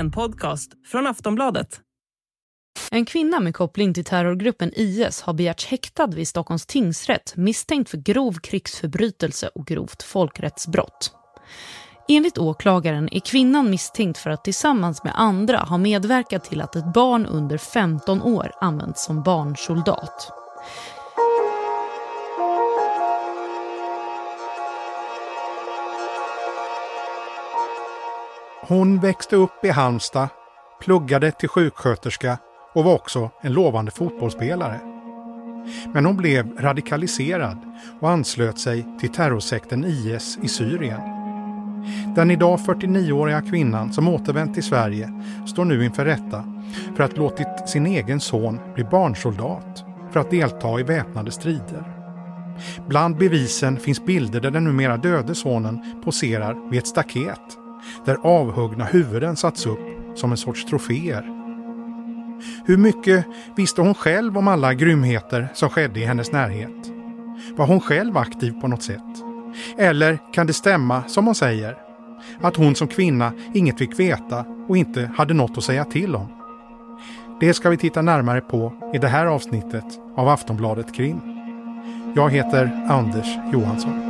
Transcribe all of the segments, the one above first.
en podcast från Aftonbladet. En kvinna med koppling till terrorgruppen IS har begärts häktad vid Stockholms tingsrätt misstänkt för grov krigsförbrytelse och grovt folkrättsbrott. Enligt åklagaren är kvinnan misstänkt för att tillsammans med andra ha medverkat till att ett barn under 15 år använts som barnsoldat. Hon växte upp i Halmstad, pluggade till sjuksköterska och var också en lovande fotbollsspelare. Men hon blev radikaliserad och anslöt sig till terrorsekten IS i Syrien. Den idag 49-åriga kvinnan som återvänt till Sverige står nu inför rätta för att låtit sin egen son bli barnsoldat för att delta i väpnade strider. Bland bevisen finns bilder där den numera döde sonen poserar vid ett staket där avhuggna huvuden satts upp som en sorts troféer. Hur mycket visste hon själv om alla grymheter som skedde i hennes närhet? Var hon själv aktiv på något sätt? Eller kan det stämma, som hon säger, att hon som kvinna inget fick veta och inte hade något att säga till om? Det ska vi titta närmare på i det här avsnittet av Aftonbladet Krim. Jag heter Anders Johansson.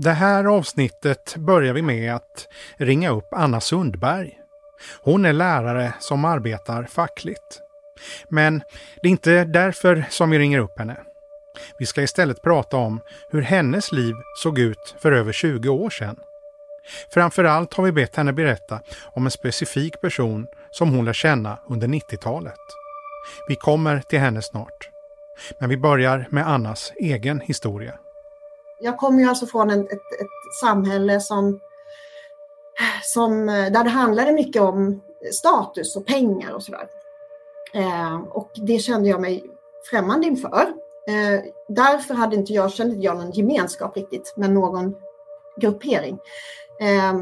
Det här avsnittet börjar vi med att ringa upp Anna Sundberg. Hon är lärare som arbetar fackligt. Men det är inte därför som vi ringer upp henne. Vi ska istället prata om hur hennes liv såg ut för över 20 år sedan. Framförallt har vi bett henne berätta om en specifik person som hon lär känna under 90-talet. Vi kommer till henne snart. Men vi börjar med Annas egen historia. Jag kommer ju alltså från ett, ett, ett samhälle som, som, där det handlade mycket om status och pengar och sådär. Eh, och det kände jag mig främmande inför. Eh, därför hade inte jag, kände jag någon gemenskap riktigt med någon gruppering. Eh,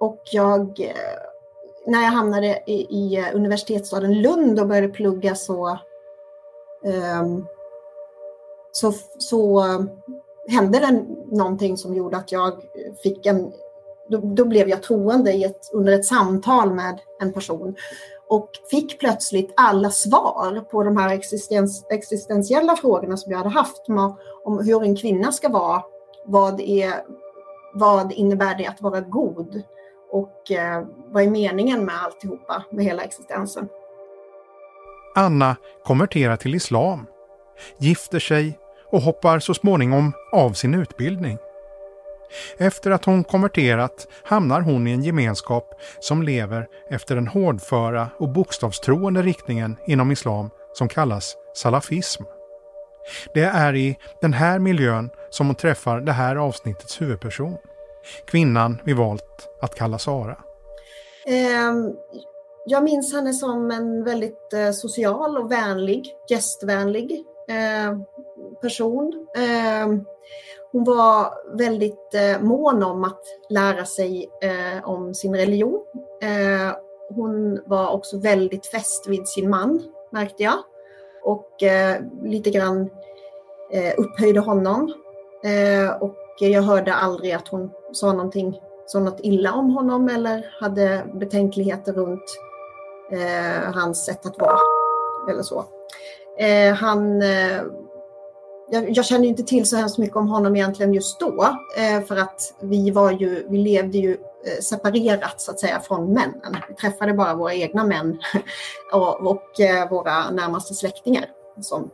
och jag, eh, när jag hamnade i, i universitetsstaden Lund och började plugga så eh, så, så hände det någonting som gjorde att jag fick en... Då, då blev jag troende ett, under ett samtal med en person och fick plötsligt alla svar på de här existens, existentiella frågorna som jag hade haft om, om hur en kvinna ska vara, vad, är, vad innebär det att vara god och eh, vad är meningen med alltihopa, med hela existensen. Anna konverterar till islam, gifter sig och hoppar så småningom av sin utbildning. Efter att hon konverterat hamnar hon i en gemenskap som lever efter den hårdföra och bokstavstroende riktningen inom islam som kallas salafism. Det är i den här miljön som hon träffar det här avsnittets huvudperson. Kvinnan vi valt att kalla Sara. Um, jag minns henne som en väldigt eh, social och vänlig, gästvänlig eh, person. Eh, hon var väldigt eh, mån om att lära sig eh, om sin religion. Eh, hon var också väldigt fäst vid sin man, märkte jag. Och eh, lite grann upphöjde honom. och jag hörde aldrig att hon sa någonting sa något illa om honom eller hade betänkligheter runt eh, hans sätt att vara. Eller så. Eh, han, eh, jag, jag känner inte till så hemskt mycket om honom egentligen just då. Eh, för att vi, var ju, vi levde ju eh, separerat så att säga från männen. Vi träffade bara våra egna män och, och eh, våra närmaste släktingar. Som,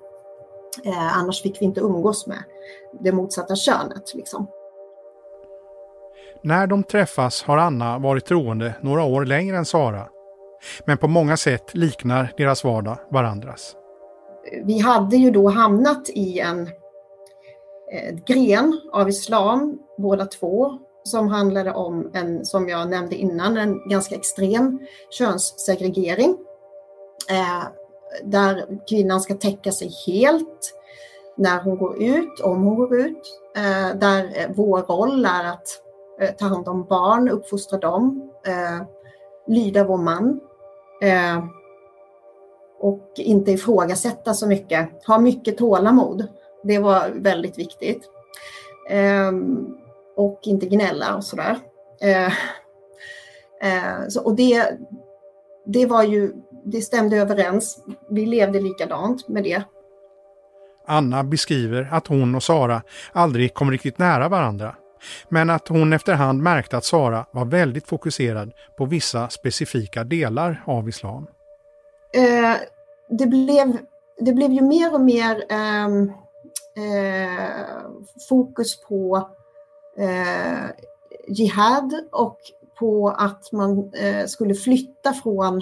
eh, annars fick vi inte umgås med det motsatta könet. Liksom. När de träffas har Anna varit troende några år längre än Sara men på många sätt liknar deras vardag varandras. Vi hade ju då hamnat i en eh, gren av islam, båda två, som handlade om en, som jag nämnde innan, en ganska extrem könssegregering. Eh, där kvinnan ska täcka sig helt när hon går ut, om hon går ut. Eh, där eh, vår roll är att eh, ta hand om barn, uppfostra dem, eh, lyda vår man eh, och inte ifrågasätta så mycket. Ha mycket tålamod. Det var väldigt viktigt. Ehm, och inte gnälla och sådär. Eh, eh, så, och det, det var ju, det stämde överens. Vi levde likadant med det. Anna beskriver att hon och Sara aldrig kom riktigt nära varandra. Men att hon efterhand märkte att Sara var väldigt fokuserad på vissa specifika delar av islam. Eh, det, blev, det blev ju mer och mer eh, eh, fokus på eh, jihad och på att man eh, skulle flytta från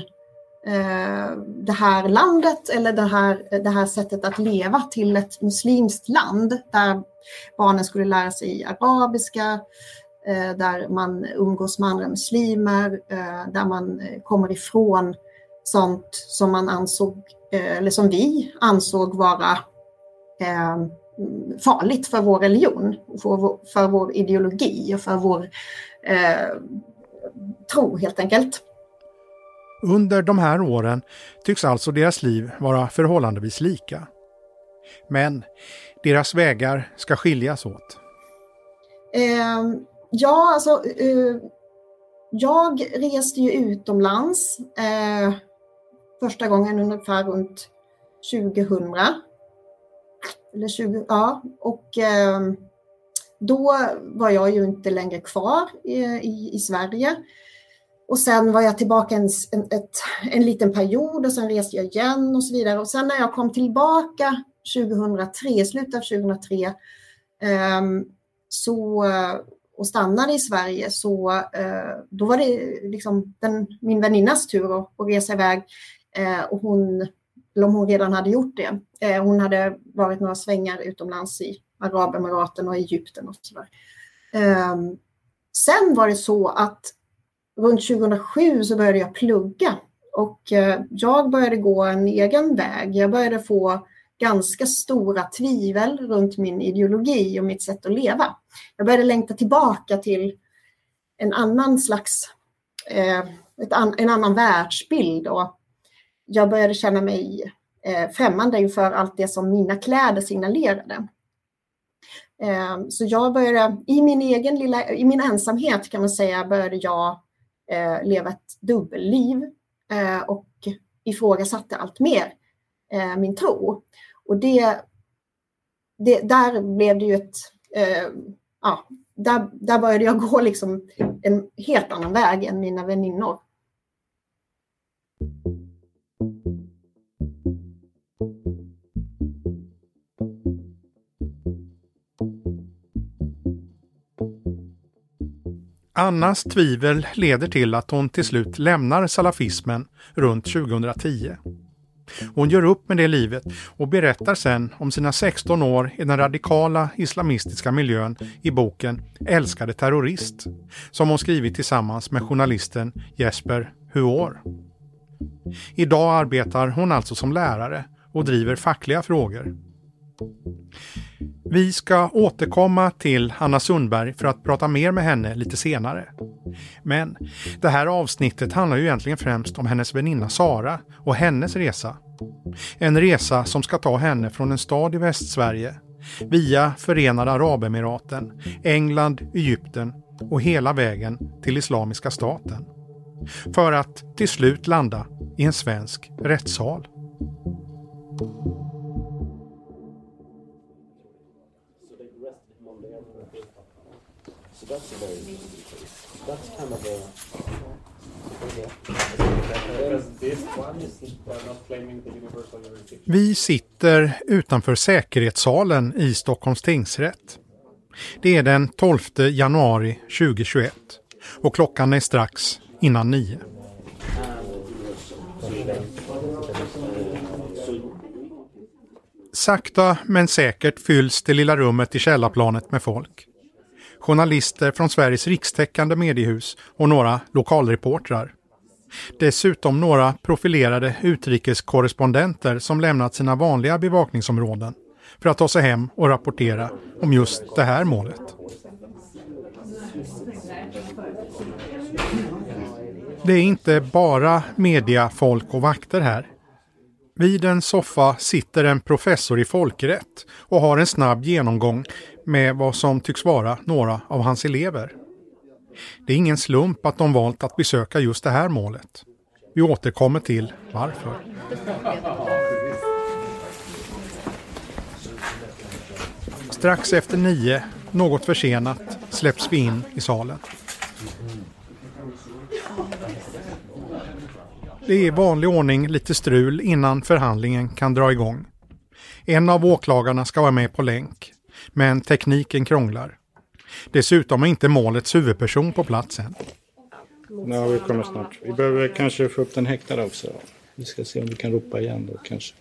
eh, det här landet eller det här, det här sättet att leva till ett muslimskt land där barnen skulle lära sig arabiska, eh, där man umgås med andra muslimer, eh, där man kommer ifrån sånt som man ansåg, eller som vi ansåg vara farligt för vår religion, för vår, för vår ideologi och för vår eh, tro helt enkelt. Under de här åren tycks alltså deras liv vara förhållandevis lika. Men deras vägar ska skiljas åt. Eh, ja, alltså eh, jag reste ju utomlands eh, första gången ungefär runt 2000. Eller 20, ja, och eh, då var jag ju inte längre kvar i, i, i Sverige. Och sen var jag tillbaka en, en, ett, en liten period och sen reste jag igen och så vidare. Och sen när jag kom tillbaka 2003, slutet av 2003, ehm, eh, så, och stannade i Sverige så eh, då var det liksom den, min väninnas tur att, att resa iväg. Eh, och hon, eller om hon redan hade gjort det. Eh, hon hade varit några svängar utomlands i Arabemiraten och Egypten och sådär. Ehm, sen var det så att runt 2007 så började jag plugga och eh, jag började gå en egen väg. Jag började få ganska stora tvivel runt min ideologi och mitt sätt att leva. Jag började längta tillbaka till en annan slags, eh, an, en annan världsbild och jag började känna mig eh, främmande inför allt det som mina kläder signalerade. Eh, så jag började, i min egen lilla, i min ensamhet kan man säga, började jag eh, leva ett dubbelliv eh, och ifrågasatte allt mer eh, min tro. Och det, det, där blev det ju ett, eh, ja, där, där började jag gå liksom en helt annan väg än mina väninnor. Annas tvivel leder till att hon till slut lämnar salafismen runt 2010. Hon gör upp med det livet och berättar sen om sina 16 år i den radikala islamistiska miljön i boken Älskade terrorist som hon skrivit tillsammans med journalisten Jesper Huor. Idag arbetar hon alltså som lärare och driver fackliga frågor. Vi ska återkomma till Hanna Sundberg för att prata mer med henne lite senare. Men det här avsnittet handlar ju egentligen främst om hennes väninna Sara och hennes resa. En resa som ska ta henne från en stad i Västsverige via Förenade Arabemiraten, England, Egypten och hela vägen till Islamiska staten. För att till slut landa i en svensk rättssal. That's a very easy case. That's kind of a... Vi sitter utanför säkerhetssalen i Stockholms tingsrätt. Det är den 12 januari 2021 och klockan är strax innan nio. Sakta men säkert fylls det lilla rummet i källarplanet med folk journalister från Sveriges rikstäckande mediehus och några lokalreportrar. Dessutom några profilerade utrikeskorrespondenter som lämnat sina vanliga bevakningsområden för att ta sig hem och rapportera om just det här målet. Det är inte bara mediafolk och vakter här. Vid en soffa sitter en professor i folkrätt och har en snabb genomgång med vad som tycks vara några av hans elever. Det är ingen slump att de valt att besöka just det här målet. Vi återkommer till varför. Strax efter nio, något försenat, släpps vi in i salen. Det är i vanlig ordning lite strul innan förhandlingen kan dra igång. En av åklagarna ska vara med på länk, men tekniken krånglar. Dessutom är inte målets huvudperson på plats än. Ja, vi kommer snart. Vi behöver kanske få upp den häktade också. Vi ska se om vi kan ropa igen då kanske.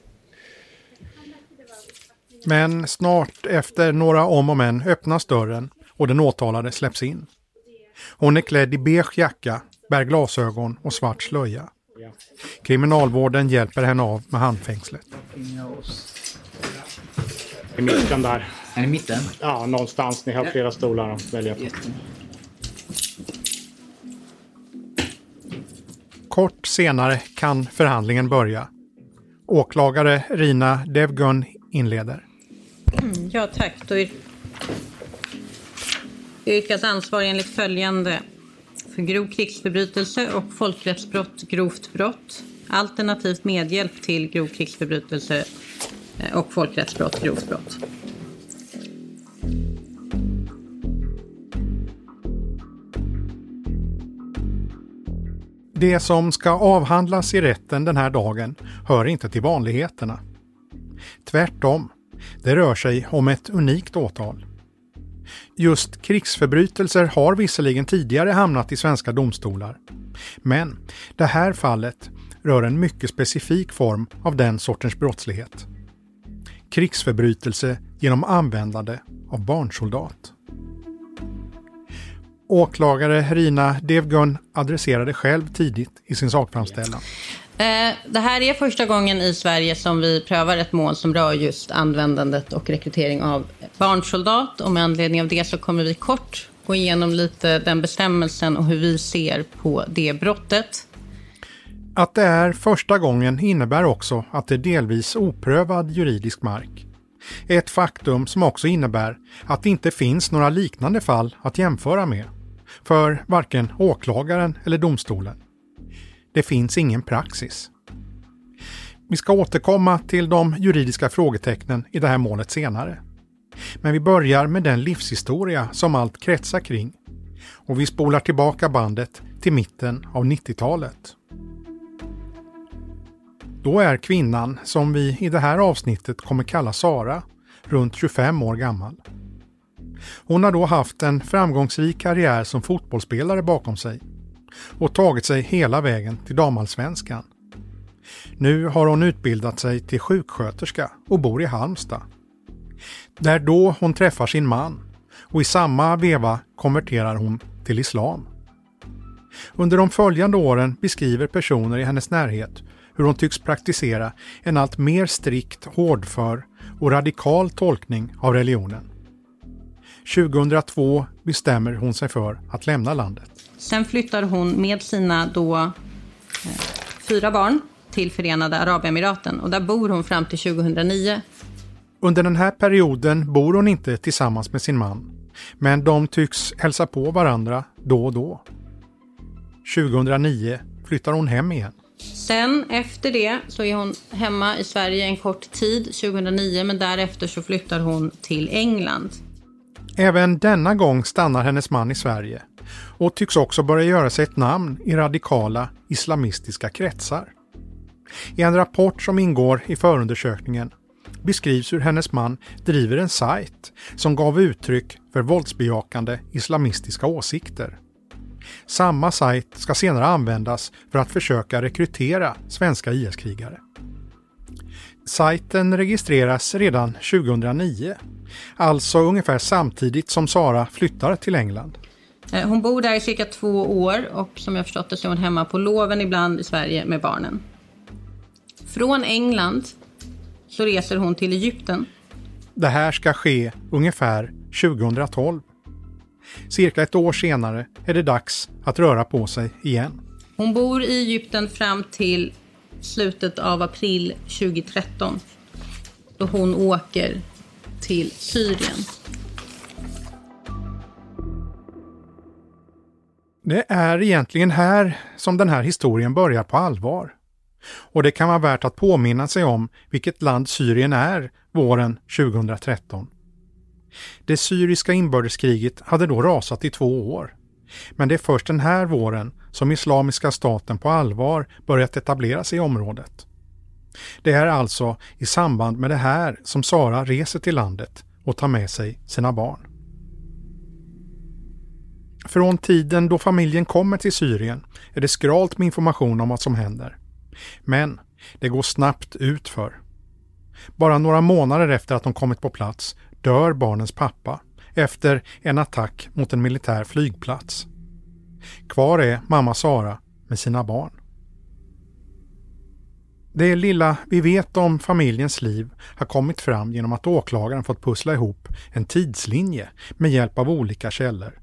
Men snart efter några om och men öppnas dörren och den åtalade släpps in. Hon är klädd i beige jacka, bär glasögon och svart slöja. Kriminalvården hjälper henne av med handfängslet. I mitten där. Är i mitten? Ja, någonstans. Ni har flera stolar att välja på. Kort senare kan förhandlingen börja. Åklagare Rina Devgun inleder. Ja, tack. Då yr yrkas ansvar enligt följande. För grov krigsförbrytelse och folkrättsbrott, grovt brott. Alternativt medhjälp till grov krigsförbrytelse eh, och folkrättsbrott, grovt brott. Det som ska avhandlas i rätten den här dagen hör inte till vanligheterna. Tvärtom, det rör sig om ett unikt åtal. Just krigsförbrytelser har visserligen tidigare hamnat i svenska domstolar. Men det här fallet rör en mycket specifik form av den sortens brottslighet. Krigsförbrytelse genom användande av barnsoldat. Åklagare Rina Devgun adresserade själv tidigt i sin sakframställan. Eh, det här är första gången i Sverige som vi prövar ett mål som rör just användandet och rekrytering av barnsoldat. Och med anledning av det så kommer vi kort gå igenom lite den bestämmelsen och hur vi ser på det brottet. Att det är första gången innebär också att det är delvis oprövad juridisk mark. Ett faktum som också innebär att det inte finns några liknande fall att jämföra med. För varken åklagaren eller domstolen. Det finns ingen praxis. Vi ska återkomma till de juridiska frågetecknen i det här målet senare. Men vi börjar med den livshistoria som allt kretsar kring. Och vi spolar tillbaka bandet till mitten av 90-talet. Då är kvinnan, som vi i det här avsnittet kommer kalla Sara, runt 25 år gammal. Hon har då haft en framgångsrik karriär som fotbollsspelare bakom sig och tagit sig hela vägen till damallsvenskan. Nu har hon utbildat sig till sjuksköterska och bor i Halmstad. Det är då hon träffar sin man och i samma veva konverterar hon till islam. Under de följande åren beskriver personer i hennes närhet hur hon tycks praktisera en allt mer strikt, hårdför och radikal tolkning av religionen. 2002 bestämmer hon sig för att lämna landet. Sen flyttar hon med sina då eh, fyra barn till Förenade Arabemiraten och där bor hon fram till 2009. Under den här perioden bor hon inte tillsammans med sin man, men de tycks hälsa på varandra då och då. 2009 flyttar hon hem igen. Sen efter det så är hon hemma i Sverige en kort tid, 2009, men därefter så flyttar hon till England. Även denna gång stannar hennes man i Sverige och tycks också börja göra sig ett namn i radikala islamistiska kretsar. I en rapport som ingår i förundersökningen beskrivs hur hennes man driver en sajt som gav uttryck för våldsbejakande islamistiska åsikter. Samma sajt ska senare användas för att försöka rekrytera svenska IS-krigare. Sajten registreras redan 2009, alltså ungefär samtidigt som Sara flyttar till England. Eh, hon bor där i cirka två år och som jag förstått det så är hon hemma på loven ibland i Sverige med barnen. Från England så reser hon till Egypten. Det här ska ske ungefär 2012. Cirka ett år senare är det dags att röra på sig igen. Hon bor i Egypten fram till slutet av april 2013 då hon åker till Syrien. Det är egentligen här som den här historien börjar på allvar. Och det kan vara värt att påminna sig om vilket land Syrien är våren 2013. Det syriska inbördeskriget hade då rasat i två år. Men det är först den här våren som Islamiska staten på allvar börjat etablera sig i området. Det är alltså i samband med det här som Sara reser till landet och tar med sig sina barn. Från tiden då familjen kommer till Syrien är det skralt med information om vad som händer. Men det går snabbt utför. Bara några månader efter att de kommit på plats dör barnens pappa efter en attack mot en militär flygplats. Kvar är mamma Sara med sina barn. Det lilla vi vet om familjens liv har kommit fram genom att åklagaren fått pussla ihop en tidslinje med hjälp av olika källor.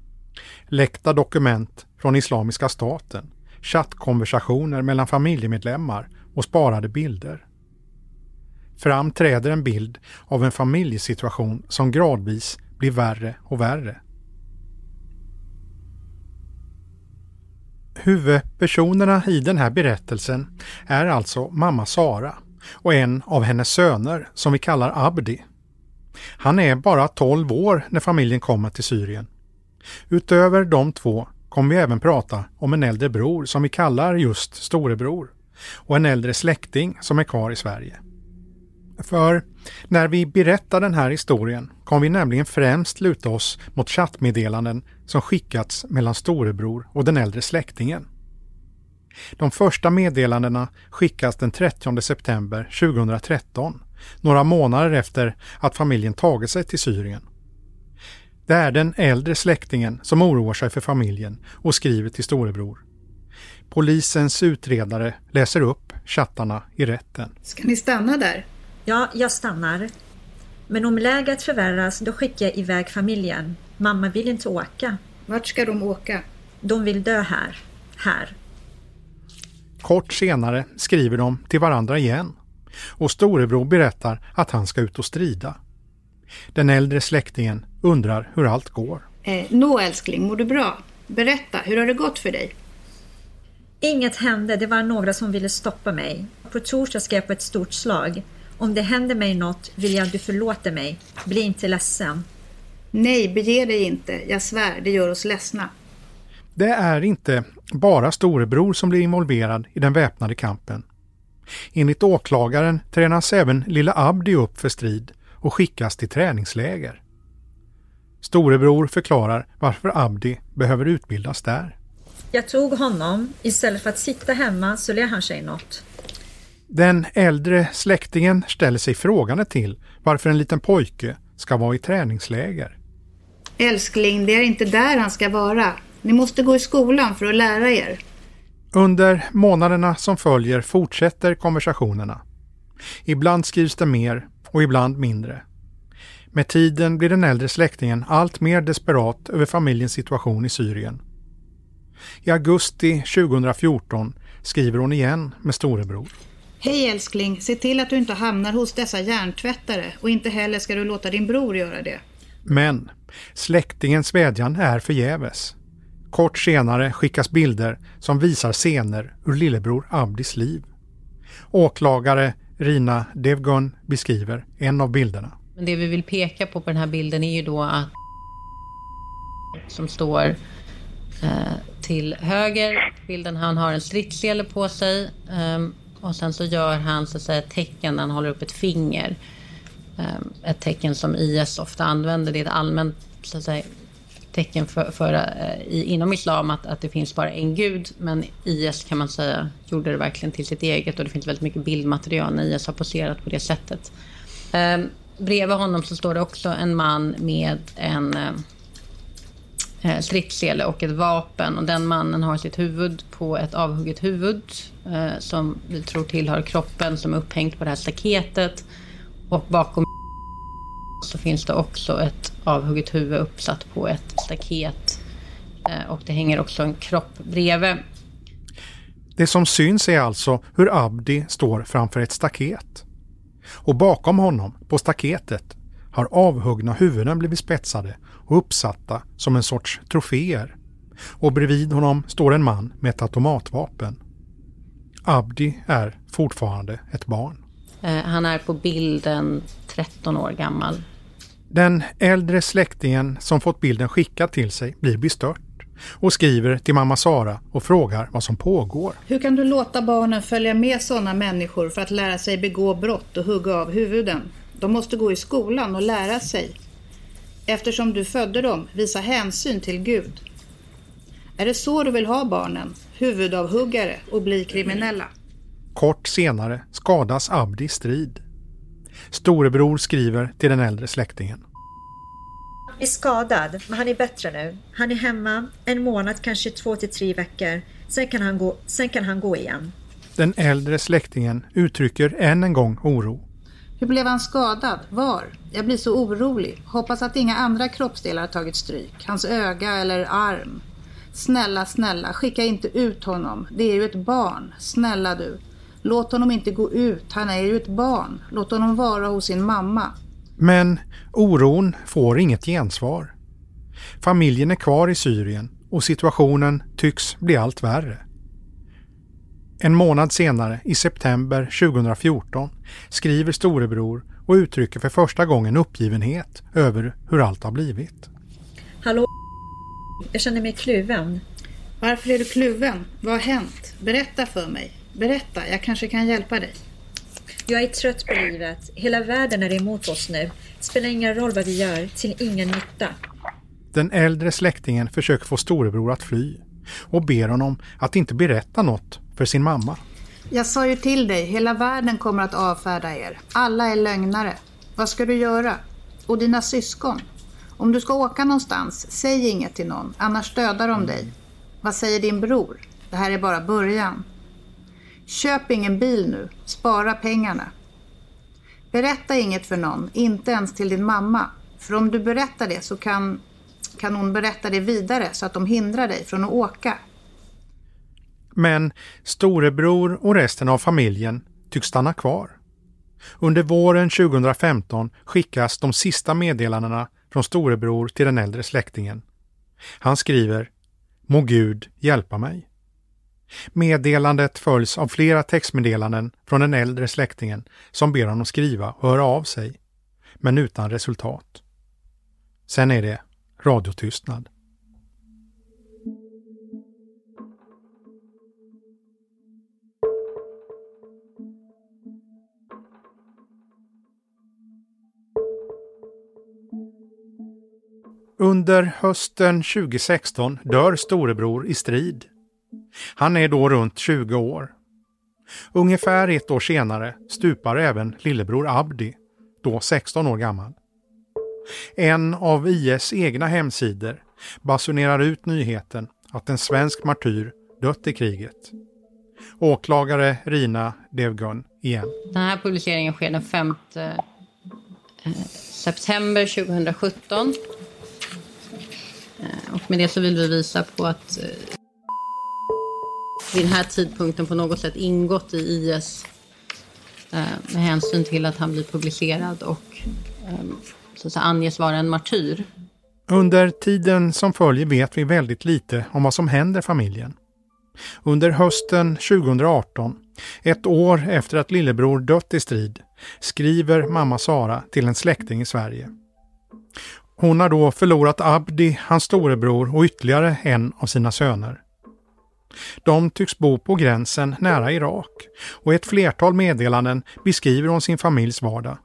Läckta dokument från Islamiska staten, chattkonversationer mellan familjemedlemmar och sparade bilder. Fram träder en bild av en familjesituation som gradvis blir värre och värre. Huvudpersonerna i den här berättelsen är alltså mamma Sara och en av hennes söner som vi kallar Abdi. Han är bara 12 år när familjen kommer till Syrien. Utöver de två kommer vi även prata om en äldre bror som vi kallar just storebror och en äldre släkting som är kvar i Sverige. För när vi berättar den här historien kommer vi nämligen främst luta oss mot chattmeddelanden som skickats mellan storebror och den äldre släktingen. De första meddelandena skickas den 30 september 2013, några månader efter att familjen tagit sig till Syrien. Det är den äldre släktingen som oroar sig för familjen och skriver till storebror. Polisens utredare läser upp chattarna i rätten. Ska ni stanna där? Ja, jag stannar. Men om läget förvärras, då skickar jag iväg familjen. Mamma vill inte åka. Vart ska de åka? De vill dö här. Här. Kort senare skriver de till varandra igen och storebror berättar att han ska ut och strida. Den äldre släktingen undrar hur allt går. Eh, Nå älskling, mår du bra? Berätta, hur har det gått för dig? Inget hände, det var några som ville stoppa mig. På torsdag ska jag på ett stort slag. Om det händer mig något vill jag att du förlåter mig. Bli inte ledsen. Nej, bege dig inte. Jag svär, det gör oss ledsna. Det är inte bara storebror som blir involverad i den väpnade kampen. Enligt åklagaren tränas även lilla Abdi upp för strid och skickas till träningsläger. Storebror förklarar varför Abdi behöver utbildas där. Jag tog honom. Istället för att sitta hemma så lär han sig något. Den äldre släktingen ställer sig frågande till varför en liten pojke ska vara i träningsläger. Älskling, det är inte där han ska vara. Ni måste gå i skolan för att lära er. Under månaderna som följer fortsätter konversationerna. Ibland skrivs det mer och ibland mindre. Med tiden blir den äldre släktingen allt mer desperat över familjens situation i Syrien. I augusti 2014 skriver hon igen med storebror. Hej älskling, se till att du inte hamnar hos dessa hjärntvättare och inte heller ska du låta din bror göra det. Men släktingens vädjan är förgäves. Kort senare skickas bilder som visar scener ur lillebror Abdis liv. Åklagare Rina Devgon beskriver en av bilderna. Men det vi vill peka på på den här bilden är ju då att som står eh, till höger bilden. Han har en stridssele på sig eh, och sen så gör han så att säga ett tecken han håller upp ett finger. Eh, ett tecken som IS ofta använder. Det är ett allmänt så att säga, tecken för, för eh, i, inom islam att, att det finns bara en gud. Men IS kan man säga gjorde det verkligen till sitt eget och det finns väldigt mycket bildmaterial när IS har poserat på det sättet. Eh, bredvid honom så står det också en man med en, eh, eh stridsele stridssele och ett vapen. Och den mannen har sitt huvud på ett avhugget huvud eh, som vi tror tillhör kroppen som är upphängt på det här staketet. Och bakom så finns det också ett avhugget huvud uppsatt på ett staket. Eh, och det hänger också en kropp bredvid. Det som syns är alltså hur Abdi står framför ett staket. Och bakom honom, på staketet, har avhuggna huvuden blivit spetsade och uppsatta som en sorts troféer. Och bredvid honom står en man med ett automatvapen. Abdi är fortfarande ett barn. Eh, han är på bilden 13 år gammal. Den äldre släktingen som fått bilden skickad till sig blir bestört och skriver till mamma Sara och frågar vad som pågår. Hur kan du låta barnen följa med sådana människor för att lära sig begå brott och hugga av huvuden? De måste gå i skolan och lära sig. Eftersom du födde dem, visa hänsyn till Gud. Är det så du vill ha barnen? Huvudavhuggare och bli kriminella? Kort senare skadas Abdi i strid. Storebror skriver till den äldre släktingen. är skadad, men han är bättre nu. Han är hemma en månad, kanske två till tre veckor. Sen kan han gå, sen kan han gå igen. Den äldre släktingen uttrycker än en gång oro. Hur blev han skadad? Var? Jag blir så orolig. Hoppas att inga andra kroppsdelar har tagit stryk. Hans öga eller arm. Snälla, snälla, skicka inte ut honom. Det är ju ett barn. Snälla du. Låt honom inte gå ut. Han är ju ett barn. Låt honom vara hos sin mamma. Men oron får inget gensvar. Familjen är kvar i Syrien och situationen tycks bli allt värre. En månad senare, i september 2014, skriver storebror och uttrycker för första gången uppgivenhet över hur allt har blivit. Hallå Jag känner mig kluven. Varför är du kluven? Vad har hänt? Berätta för mig. Berätta, jag kanske kan hjälpa dig. Jag är trött på livet. Hela världen är emot oss nu. Spelar ingen roll vad vi gör, till ingen nytta. Den äldre släktingen försöker få storebror att fly och ber honom att inte berätta något för sin mamma. Jag sa ju till dig, hela världen kommer att avfärda er. Alla är lögnare. Vad ska du göra? Och dina syskon? Om du ska åka någonstans, säg inget till någon, annars dödar de dig. Vad säger din bror? Det här är bara början. Köp ingen bil nu, spara pengarna. Berätta inget för någon, inte ens till din mamma. För om du berättar det så kan, kan hon berätta det vidare så att de hindrar dig från att åka. Men storebror och resten av familjen tycks stanna kvar. Under våren 2015 skickas de sista meddelandena från storebror till den äldre släktingen. Han skriver Må Gud hjälpa mig. Meddelandet följs av flera textmeddelanden från den äldre släktingen som ber honom skriva och höra av sig, men utan resultat. Sen är det radiotystnad. Under hösten 2016 dör storebror i strid. Han är då runt 20 år. Ungefär ett år senare stupar även lillebror Abdi, då 16 år gammal. En av IS egna hemsidor basunerar ut nyheten att en svensk martyr dött i kriget. Åklagare Rina Devgun igen. Den här publiceringen sker den 5 eh, september 2017. Eh, och med det så vill vi visa på att eh, vid den här tidpunkten på något sätt ingått i IS eh, med hänsyn till att han blir publicerad och ehm, så att säga, anges vara en martyr. Under tiden som följer vet vi väldigt lite om vad som händer familjen. Under hösten 2018, ett år efter att lillebror dött i strid, skriver mamma Sara till en släkting i Sverige. Hon har då förlorat Abdi, hans storebror och ytterligare en av sina söner. De tycks bo på gränsen nära Irak och i ett flertal meddelanden beskriver hon sin familjs vardag.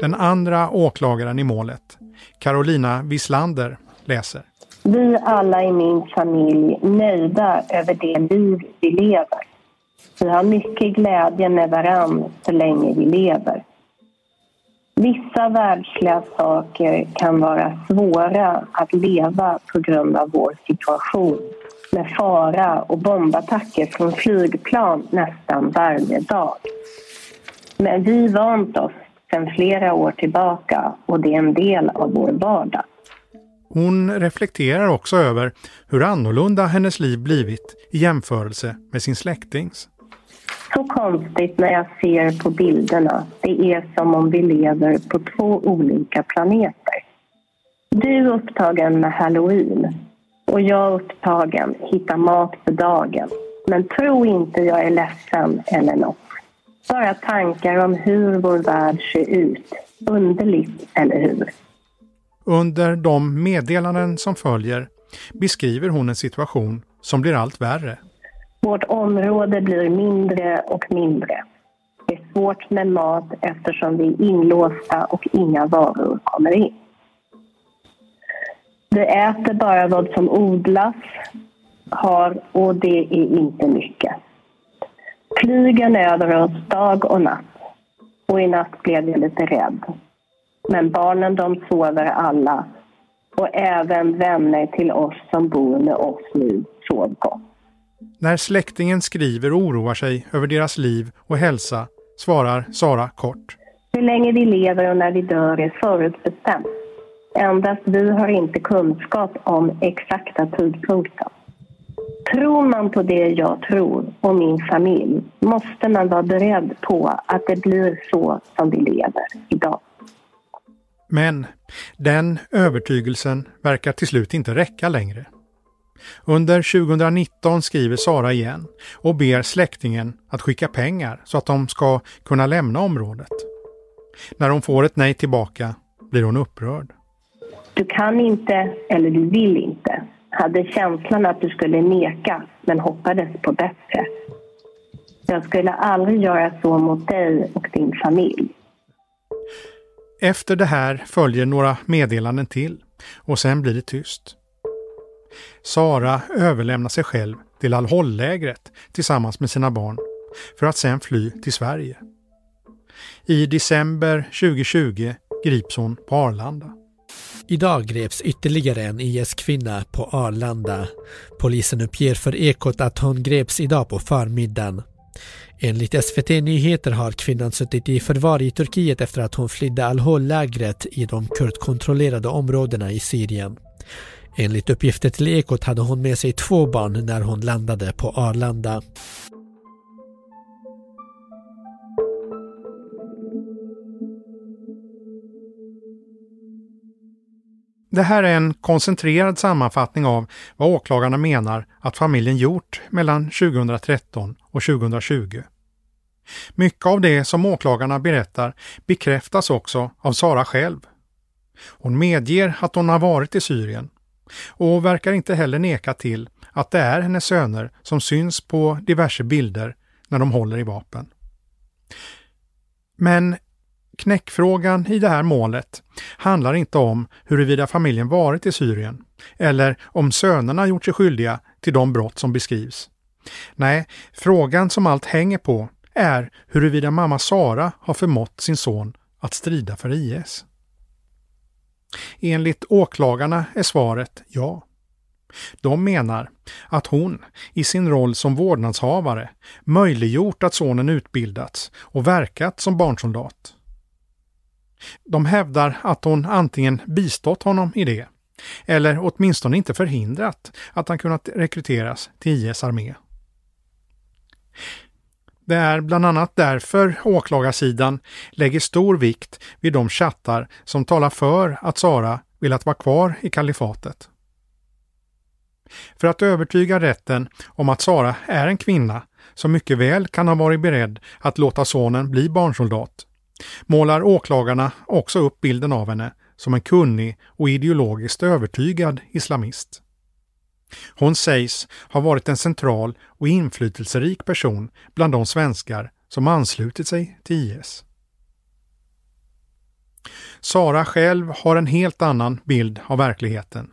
Den andra åklagaren i målet, Carolina Wislander, läser. Vi alla i min familj nöjda över det liv vi lever. Vi har mycket glädje med varann så länge vi lever. Vissa världsliga saker kan vara svåra att leva på grund av vår situation med fara och bombattacker från flygplan nästan varje dag. Men vi vant oss sedan flera år tillbaka och det är en del av vår vardag. Hon reflekterar också över hur annorlunda hennes liv blivit i jämförelse med sin släktings. Så konstigt när jag ser på bilderna. Det är som om vi lever på två olika planeter. Du är upptagen med halloween och jag är upptagen hitta mat för dagen. Men tro inte jag är ledsen eller något. Bara tankar om hur vår värld ser ut. Underligt, eller hur? Under de meddelanden som följer beskriver hon en situation som blir allt värre. Vårt område blir mindre och mindre. Det är svårt med mat eftersom vi är inlåsta och inga varor kommer in. Vi äter bara vad som odlas, har och det är inte mycket. Flygen över oss dag och natt. Och i natt blev jag lite rädd. Men barnen de sover alla. Och även vänner till oss som bor med oss nu sov gott. När släktingen skriver och oroar sig över deras liv och hälsa svarar Sara kort. Hur länge vi lever och när vi dör är förutbestämt. Endast vi har inte kunskap om exakta tidpunkten. Tror man på det jag tror och min familj måste man vara beredd på att det blir så som vi lever idag. Men den övertygelsen verkar till slut inte räcka längre. Under 2019 skriver Sara igen och ber släktingen att skicka pengar så att de ska kunna lämna området. När hon får ett nej tillbaka blir hon upprörd. Du kan inte eller du vill inte. Hade känslan att du skulle neka men hoppades på bättre. Jag skulle aldrig göra så mot dig och din familj. Efter det här följer några meddelanden till och sen blir det tyst. Sara överlämnar sig själv till Al-Hol-lägret tillsammans med sina barn för att sen fly till Sverige. I december 2020 grips hon på Arlanda. Idag greps ytterligare en IS-kvinna på Arlanda. Polisen uppger för Ekot att hon greps idag på förmiddagen. Enligt SVT Nyheter har kvinnan suttit i förvar i Turkiet efter att hon flydde Al-Hol-lägret i de kurdkontrollerade områdena i Syrien. Enligt uppgifter till Ekot hade hon med sig två barn när hon landade på Arlanda. Det här är en koncentrerad sammanfattning av vad åklagarna menar att familjen gjort mellan 2013 och 2020. Mycket av det som åklagarna berättar bekräftas också av Sara själv. Hon medger att hon har varit i Syrien och verkar inte heller neka till att det är hennes söner som syns på diverse bilder när de håller i vapen. Men knäckfrågan i det här målet handlar inte om huruvida familjen varit i Syrien eller om sönerna gjort sig skyldiga till de brott som beskrivs. Nej, frågan som allt hänger på är huruvida mamma Sara har förmått sin son att strida för IS. Enligt åklagarna är svaret ja. De menar att hon i sin roll som vårdnadshavare möjliggjort att sonen utbildats och verkat som barnsoldat. De hävdar att hon antingen bistått honom i det eller åtminstone inte förhindrat att han kunnat rekryteras till IS armé. Det är bland annat därför åklagarsidan lägger stor vikt vid de chattar som talar för att Sara velat vara kvar i kalifatet. För att övertyga rätten om att Sara är en kvinna som mycket väl kan ha varit beredd att låta sonen bli barnsoldat målar åklagarna också upp bilden av henne som en kunnig och ideologiskt övertygad islamist. Hon sägs ha varit en central och inflytelserik person bland de svenskar som anslutit sig till IS. Sara själv har en helt annan bild av verkligheten.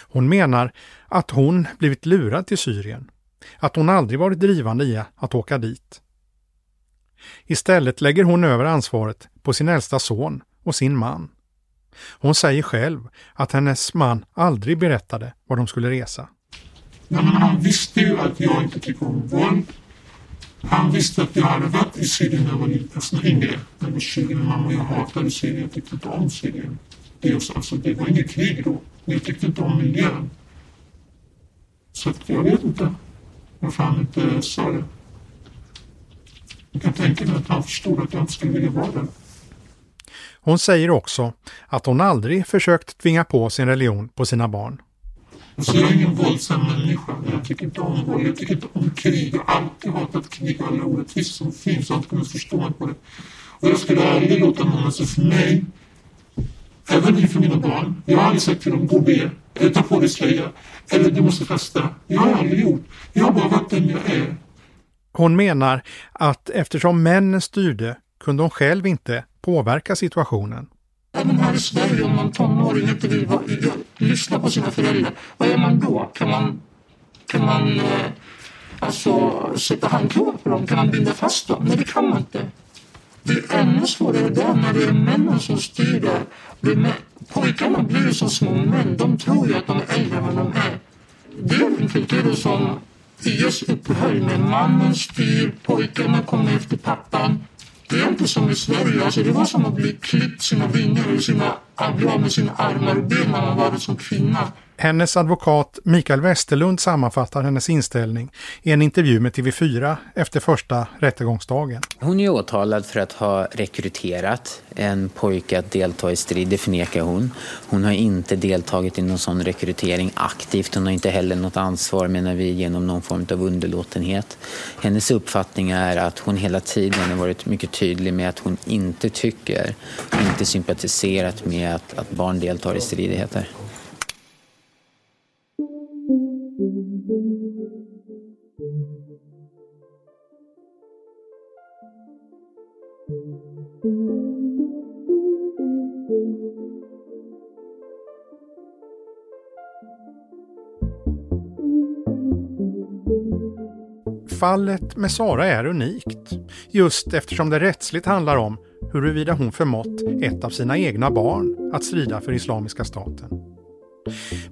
Hon menar att hon blivit lurad till Syrien, att hon aldrig varit drivande i att åka dit. Istället lägger hon över ansvaret på sin äldsta son och sin man. Hon säger själv att hennes man aldrig berättade var de skulle resa. Nej, men han visste ju att jag inte tycker om våld. Han visste att jag hade varit i Syrien när jag var liten, alltså yngre. När jag var 20 mamma. Jag hatade Syrien, jag tyckte inte om Syrien. Det, alltså, det var inget krig då. Jag tyckte inte om miljön. Så att jag vet inte varför han inte sa det. Jag kan tänka mig att han förstod att jag inte skulle vilja vara där. Hon säger också att hon aldrig försökt tvinga på sin religion på sina barn. Alltså jag är ingen våldsam människa. Jag tycker inte om våld. Jag tycker inte om krig. Jag har alltid hatat krig och alla orättvisor som finns. Jag har inte kunnat förstå mig på det. Och jag skulle aldrig låta någon, säga för mig, även inför mina barn. Jag har aldrig sagt till dem, gå och be, eller ta på dig slöja, eller du måste fasta. Jag har aldrig gjort. Jag har bara varit den jag är. Hon menar att eftersom männen styrde kunde hon själv inte påverka situationen. Även här i Sverige om någon tonåring inte vill vara, lyssna på sina föräldrar, vad gör man då? Kan man, kan man eh, alltså, sätta handklovar på dem? Kan man binda fast dem? Nej, det kan man inte. Det är ännu svårare där när det är männen som styr där. Det pojkarna blir som små män. De tror ju att de är äldre än vad de är. Det är en kultur som IS upphöll med. Mannen styr, pojkarna kommer efter pappan. Det är inte som i Sverige. Alltså det var som att bli klippt sina vingar och sina, bli av med sina armar och ben när man var som kvinna. Hennes advokat Mikael Westerlund sammanfattar hennes inställning i en intervju med TV4 efter första rättegångsdagen. Hon är åtalad för att ha rekryterat en pojke att delta i strid, det förnekar hon. Hon har inte deltagit i någon sån rekrytering aktivt. Hon har inte heller något ansvar menar vi genom någon form av underlåtenhet. Hennes uppfattning är att hon hela tiden har varit mycket tydlig med att hon inte tycker, inte sympatiserat med att, att barn deltar i stridigheter. Fallet med Sara är unikt, just eftersom det rättsligt handlar om huruvida hon förmått ett av sina egna barn att strida för Islamiska staten.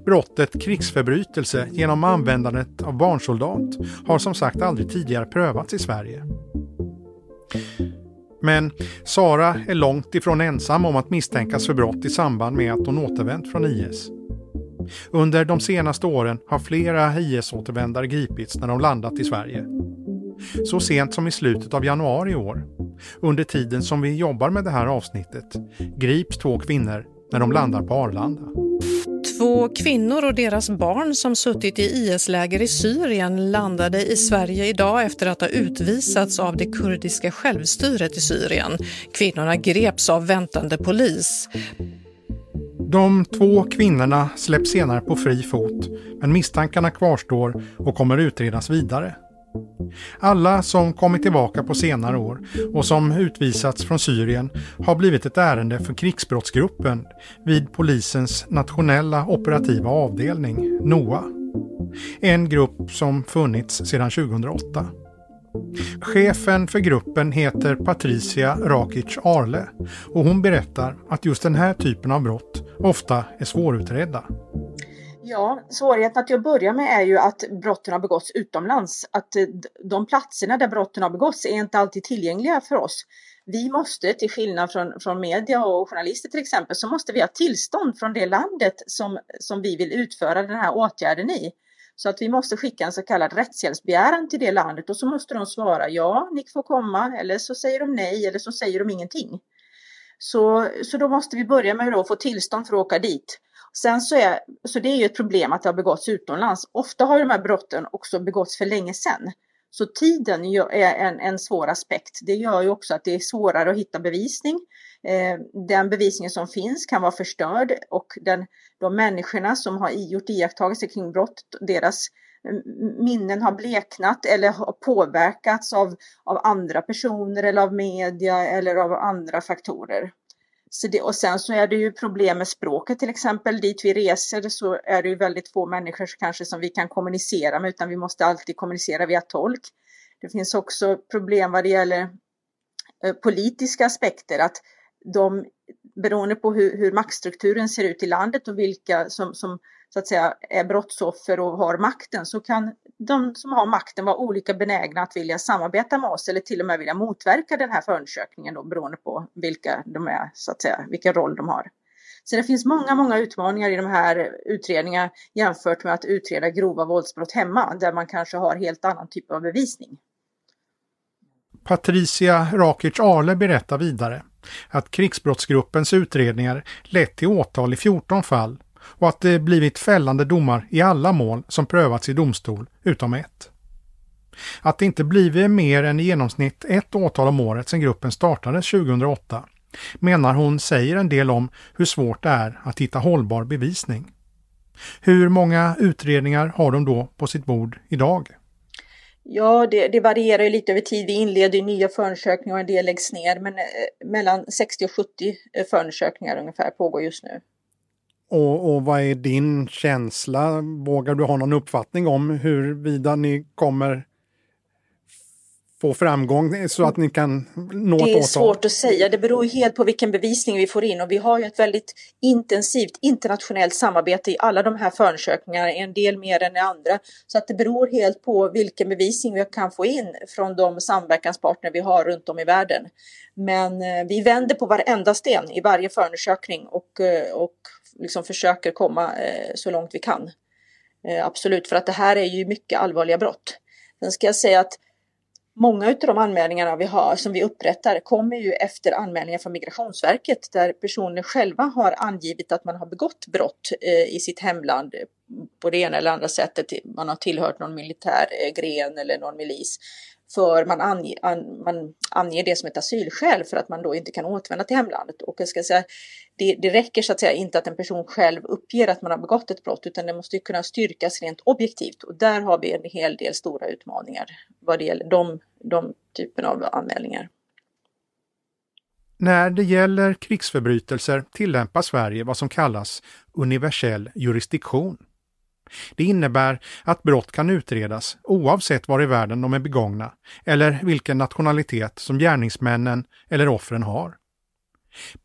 Brottet krigsförbrytelse genom användandet av barnsoldat har som sagt aldrig tidigare prövats i Sverige. Men Sara är långt ifrån ensam om att misstänkas för brott i samband med att hon återvänt från IS. Under de senaste åren har flera IS-återvändare gripits när de landat i Sverige. Så sent som i slutet av januari i år, under tiden som vi jobbar med det här avsnittet, grips två kvinnor när de landar på Arlanda. Två kvinnor och deras barn som suttit i IS-läger i Syrien landade i Sverige idag efter att ha utvisats av det kurdiska självstyret i Syrien. Kvinnorna greps av väntande polis. De två kvinnorna släpps senare på fri fot, men misstankarna kvarstår och kommer utredas vidare. Alla som kommit tillbaka på senare år och som utvisats från Syrien har blivit ett ärende för krigsbrottsgruppen vid polisens nationella operativa avdelning, NOA. En grupp som funnits sedan 2008. Chefen för gruppen heter Patricia Rakic Arle och hon berättar att just den här typen av brott ofta är svårutredda. Ja, svårigheten till att börja med är ju att brotten har begåtts utomlands. Att eh, de platserna där brotten har begåtts är inte alltid tillgängliga för oss. Vi måste, till skillnad från, från media och journalister till exempel, så måste vi ha tillstånd från det landet som, som vi vill utföra den här åtgärden i. Så att vi måste skicka en så kallad rättshjälpsbegäran till det landet och så måste de svara ja, ni får komma eller så säger de nej eller så säger de ingenting. Så, så då måste vi börja med att få tillstånd för att åka dit. Sen så är, så det är ju ett problem att det har begåtts utomlands. Ofta har de här brotten också begåtts för länge sedan. Så tiden är en, en svår aspekt. Det gör ju också att det är svårare att hitta bevisning. Eh, den bevisningen som finns kan vara förstörd och den, de människorna som har gjort iakttagelser kring brott, deras eh, minnen har bleknat eller har påverkats av, av andra personer eller av media eller av andra faktorer. Så det, och sen så är det ju problem med språket till exempel. Dit vi reser så är det ju väldigt få människor kanske som vi kan kommunicera med utan vi måste alltid kommunicera via tolk. Det finns också problem vad det gäller eh, politiska aspekter. Att de, beroende på hur, hur maktstrukturen ser ut i landet och vilka som, som så att säga är brottsoffer och har makten så kan de som har makten var olika benägna att vilja samarbeta med oss eller till och med vilja motverka den här förundersökningen då beroende på vilka de är, så att säga, vilken roll de har. Så det finns många, många utmaningar i de här utredningarna jämfört med att utreda grova våldsbrott hemma där man kanske har helt annan typ av bevisning. Patricia Rakic Arle berättar vidare att krigsbrottsgruppens utredningar lett till åtal i 14 fall och att det blivit fällande domar i alla mål som prövats i domstol utom ett. Att det inte blivit mer än i genomsnitt ett åtal om året sedan gruppen startades 2008 menar hon säger en del om hur svårt det är att hitta hållbar bevisning. Hur många utredningar har de då på sitt bord idag? Ja, det, det varierar ju lite över tid. Vi inleder nya förundersökningar och en del läggs ner, men eh, mellan 60 och 70 eh, förundersökningar ungefär pågår just nu. Och, och vad är din känsla? Vågar du ha någon uppfattning om huruvida ni kommer få framgång så att ni kan nå ett åtal? Det är svårt att säga. Det beror helt på vilken bevisning vi får in och vi har ju ett väldigt intensivt internationellt samarbete i alla de här förundersökningarna, en del mer än andra. Så att det beror helt på vilken bevisning vi kan få in från de samverkanspartner vi har runt om i världen. Men eh, vi vänder på varenda sten i varje förundersökning och, eh, och liksom försöker komma eh, så långt vi kan. Eh, absolut, för att det här är ju mycket allvarliga brott. Sen ska jag säga att Många av de anmälningarna vi har som vi upprättar kommer ju efter anmälningar från Migrationsverket där personer själva har angivit att man har begått brott eh, i sitt hemland på det ena eller andra sättet. Man har tillhört någon militär eh, gren eller någon milis. För man, ange, an, man anger det som ett asylskäl för att man då inte kan återvända till hemlandet. Och jag ska säga, det, det räcker så att säga inte att en person själv uppger att man har begått ett brott utan det måste kunna styrkas rent objektivt. Och där har vi en hel del stora utmaningar vad det gäller de, de typen av anmälningar. När det gäller krigsförbrytelser tillämpar Sverige vad som kallas universell jurisdiktion. Det innebär att brott kan utredas oavsett var i världen de är begångna eller vilken nationalitet som gärningsmännen eller offren har.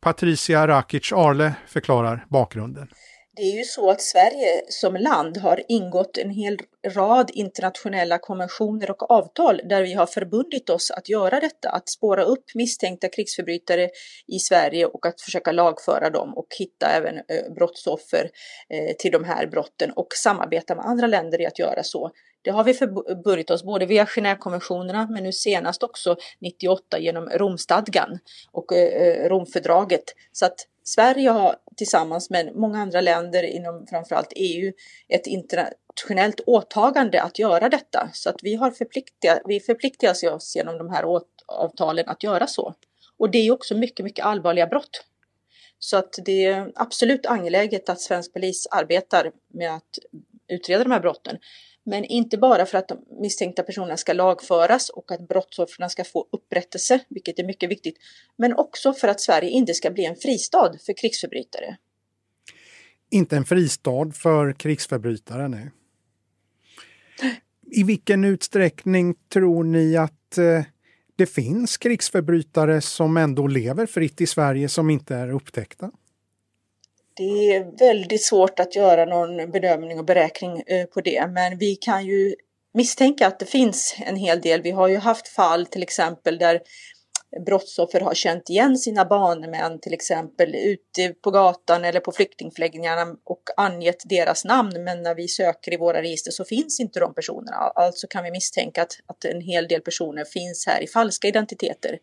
Patricia Rakic Arle förklarar bakgrunden. Det är ju så att Sverige som land har ingått en hel rad internationella konventioner och avtal där vi har förbundit oss att göra detta, att spåra upp misstänkta krigsförbrytare i Sverige och att försöka lagföra dem och hitta även eh, brottsoffer eh, till de här brotten och samarbeta med andra länder i att göra så. Det har vi förbundit oss både via Genèvekonventionerna men nu senast också 98 genom Romstadgan och eh, Romfördraget. Så att Sverige har tillsammans med många andra länder inom framförallt EU ett internationellt åtagande att göra detta. Så att vi har förpliktigat, vi förpliktigar oss genom de här avtalen att göra så. Och det är också mycket, mycket allvarliga brott. Så att det är absolut angeläget att svensk polis arbetar med att utreda de här brotten. Men inte bara för att de misstänkta personerna ska lagföras och att brottsoffren ska få upprättelse, vilket är mycket viktigt, men också för att Sverige inte ska bli en fristad för krigsförbrytare. Inte en fristad för krigsförbrytare, nej. I vilken utsträckning tror ni att eh, det finns krigsförbrytare som ändå lever fritt i Sverige som inte är upptäckta? Det är väldigt svårt att göra någon bedömning och beräkning eh, på det, men vi kan ju misstänka att det finns en hel del. Vi har ju haft fall till exempel där brottsoffer har känt igen sina barnmän till exempel ute på gatan eller på flyktingförläggningarna och angett deras namn. Men när vi söker i våra register så finns inte de personerna. Alltså kan vi misstänka att, att en hel del personer finns här i falska identiteter.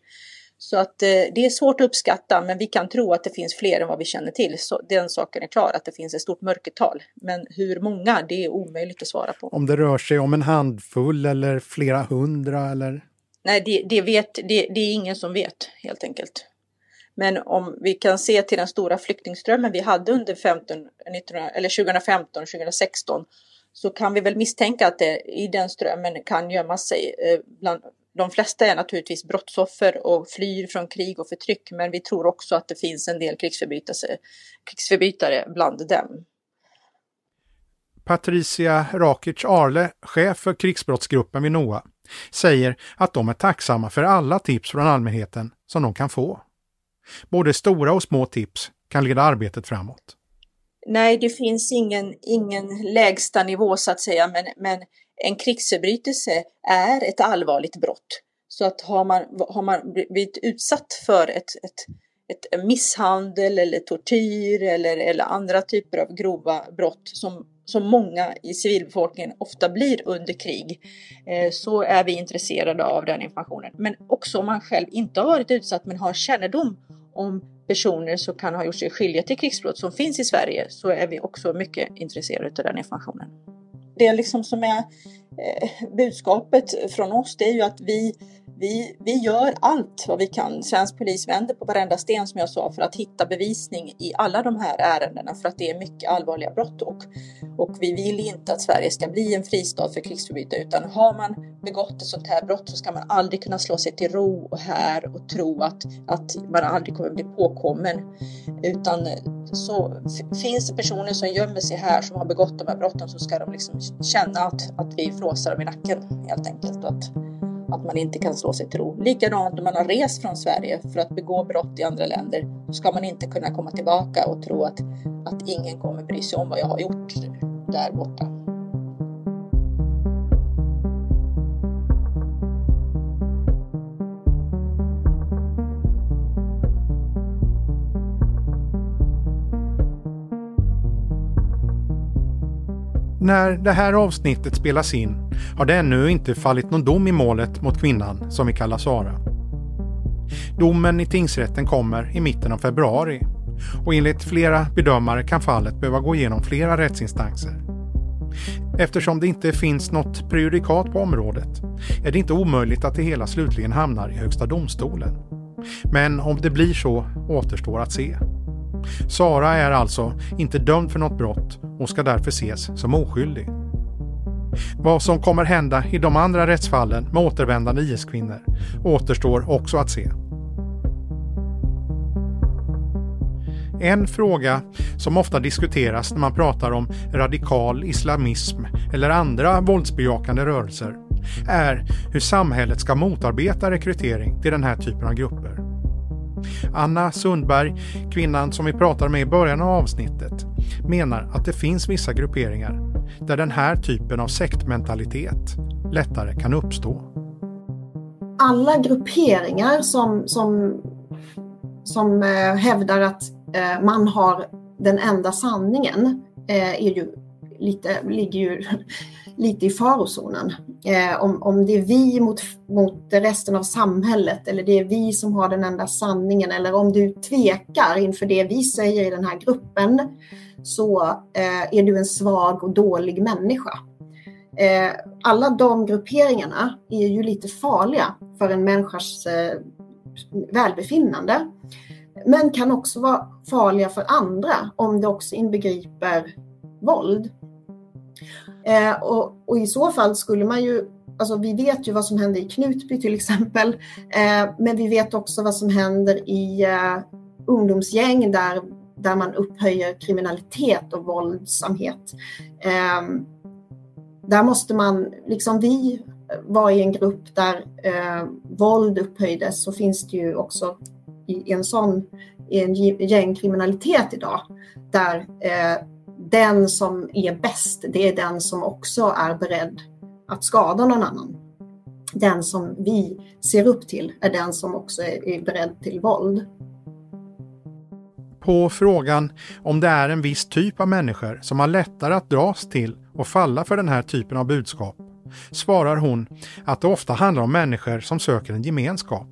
Så att eh, det är svårt att uppskatta, men vi kan tro att det finns fler än vad vi känner till. Så den saken är klar, att det finns ett stort mörkertal. Men hur många, det är omöjligt att svara på. Om det rör sig om en handfull eller flera hundra eller? Nej, det, det vet, det, det är ingen som vet helt enkelt. Men om vi kan se till den stora flyktingströmmen vi hade under 15, 19, eller 2015 2016 så kan vi väl misstänka att det i den strömmen kan gömma sig eh, bland de flesta är naturligtvis brottsoffer och flyr från krig och förtryck, men vi tror också att det finns en del krigsförbrytare bland dem. Patricia Rakic Arle, chef för krigsbrottsgruppen vid NOA. säger att de är tacksamma för alla tips från allmänheten som de kan få. Både stora och små tips kan leda arbetet framåt. Nej, det finns ingen, ingen lägsta nivå så att säga, men, men en krigsförbrytelse är ett allvarligt brott. Så att har man, har man blivit utsatt för ett, ett, ett misshandel eller tortyr eller, eller andra typer av grova brott som, som många i civilbefolkningen ofta blir under krig, eh, så är vi intresserade av den informationen. Men också om man själv inte har varit utsatt men har kännedom om personer som kan ha gjort sig skyldiga till krigsbrott som finns i Sverige så är vi också mycket intresserade av den informationen. Det liksom som är Eh, budskapet från oss det är ju att vi vi, vi gör allt vad vi kan. Svensk polis vänder på varenda sten som jag sa för att hitta bevisning i alla de här ärendena för att det är mycket allvarliga brott och, och vi vill inte att Sverige ska bli en fristad för krigsförbrytare utan har man begått ett sånt här brott så ska man aldrig kunna slå sig till ro och här och tro att, att man aldrig kommer bli påkommen. Utan eh, så finns det personer som gömmer sig här som har begått de här brotten så ska de liksom känna att, att vi flåsar dem i nacken helt enkelt. Och att, att man inte kan slå sig till ro. Likadant om man har rest från Sverige för att begå brott i andra länder, så ska man inte kunna komma tillbaka och tro att, att ingen kommer bry sig om vad jag har gjort där borta. När det här avsnittet spelas in har det ännu inte fallit någon dom i målet mot kvinnan som vi kallar Sara. Domen i tingsrätten kommer i mitten av februari och enligt flera bedömare kan fallet behöva gå igenom flera rättsinstanser. Eftersom det inte finns något prejudikat på området är det inte omöjligt att det hela slutligen hamnar i Högsta domstolen. Men om det blir så återstår att se. Sara är alltså inte dömd för något brott och ska därför ses som oskyldig. Vad som kommer hända i de andra rättsfallen med återvändande IS-kvinnor återstår också att se. En fråga som ofta diskuteras när man pratar om radikal islamism eller andra våldsbejakande rörelser är hur samhället ska motarbeta rekrytering till den här typen av grupper. Anna Sundberg, kvinnan som vi pratade med i början av avsnittet, menar att det finns vissa grupperingar där den här typen av sektmentalitet lättare kan uppstå. Alla grupperingar som, som, som eh, hävdar att eh, man har den enda sanningen eh, är ju lite, ligger ju lite i farozonen. Eh, om, om det är vi mot, mot resten av samhället eller det är vi som har den enda sanningen eller om du tvekar inför det vi säger i den här gruppen så eh, är du en svag och dålig människa. Eh, alla de grupperingarna är ju lite farliga för en människas eh, välbefinnande men kan också vara farliga för andra om det också inbegriper våld. Eh, och, och, i så fall skulle man ju, alltså vi vet ju vad som händer i Knutby till exempel, eh, men vi vet också vad som händer i eh, ungdomsgäng där, där man upphöjer kriminalitet och våldsamhet. Eh, där måste man, liksom vi var i en grupp där eh, våld upphöjdes så finns det ju också i en sån i en gängkriminalitet idag där eh, den som är bäst, det är den som också är beredd att skada någon annan. Den som vi ser upp till är den som också är beredd till våld. På frågan om det är en viss typ av människor som har lättare att dras till och falla för den här typen av budskap svarar hon att det ofta handlar om människor som söker en gemenskap,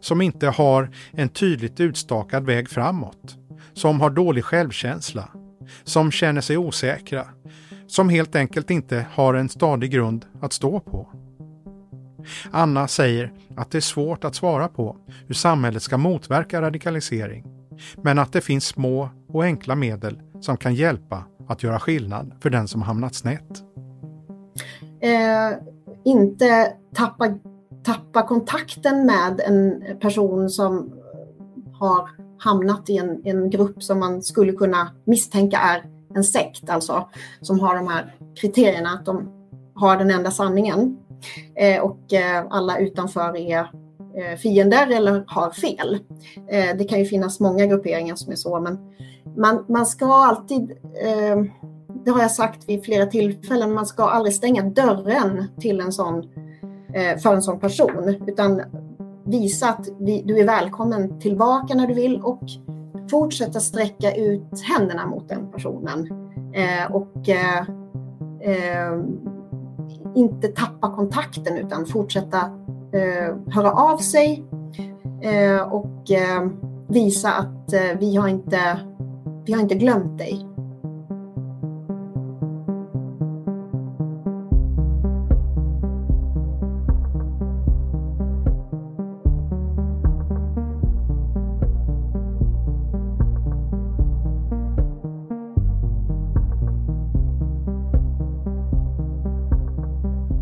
som inte har en tydligt utstakad väg framåt, som har dålig självkänsla som känner sig osäkra, som helt enkelt inte har en stadig grund att stå på. Anna säger att det är svårt att svara på hur samhället ska motverka radikalisering, men att det finns små och enkla medel som kan hjälpa att göra skillnad för den som hamnat snett. Eh, inte tappa, tappa kontakten med en person som har hamnat i en, en grupp som man skulle kunna misstänka är en sekt, alltså som har de här kriterierna att de har den enda sanningen. eh, och eh, alla utanför är eh, fiender eller har fel. Eh, det kan ju finnas många grupperingar som är så, men man, man ska alltid, eh, det har jag sagt vid flera tillfällen, man ska aldrig stänga dörren till en sån, eh, för en sån person, utan visa att vi, du är välkommen tillbaka när du vill och fortsätta sträcka ut händerna mot den personen. Eh, och eh, eh, inte tappa kontakten utan fortsätta eh, höra av sig eh, och eh, visa att eh, vi, har inte, vi har inte glömt dig.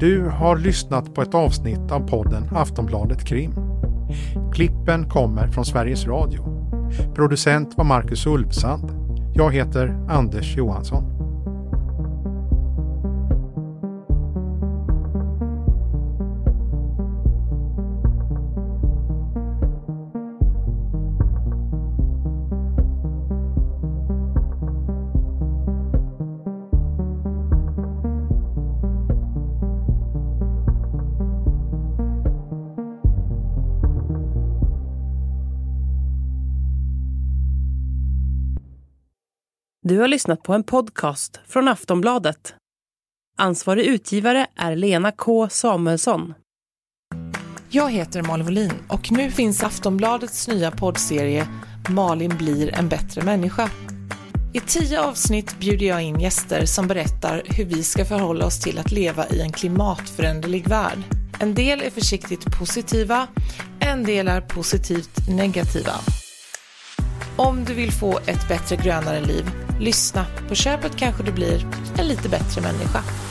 Du har lyssnat på ett avsnitt av podden Aftonbladet Krim. Klippen kommer från Sveriges Radio. Producent var Marcus Ulfsand. Jag heter Anders Johansson. Du har lyssnat på en podcast från Aftonbladet. Ansvarig utgivare är Lena K Samuelsson. Jag heter Malin Wollin och nu finns Aftonbladets nya poddserie Malin blir en bättre människa. I tio avsnitt bjuder jag in gäster som berättar hur vi ska förhålla oss till att leva i en klimatföränderlig värld. En del är försiktigt positiva, en del är positivt negativa. Om du vill få ett bättre grönare liv, lyssna. På köpet kanske du blir en lite bättre människa.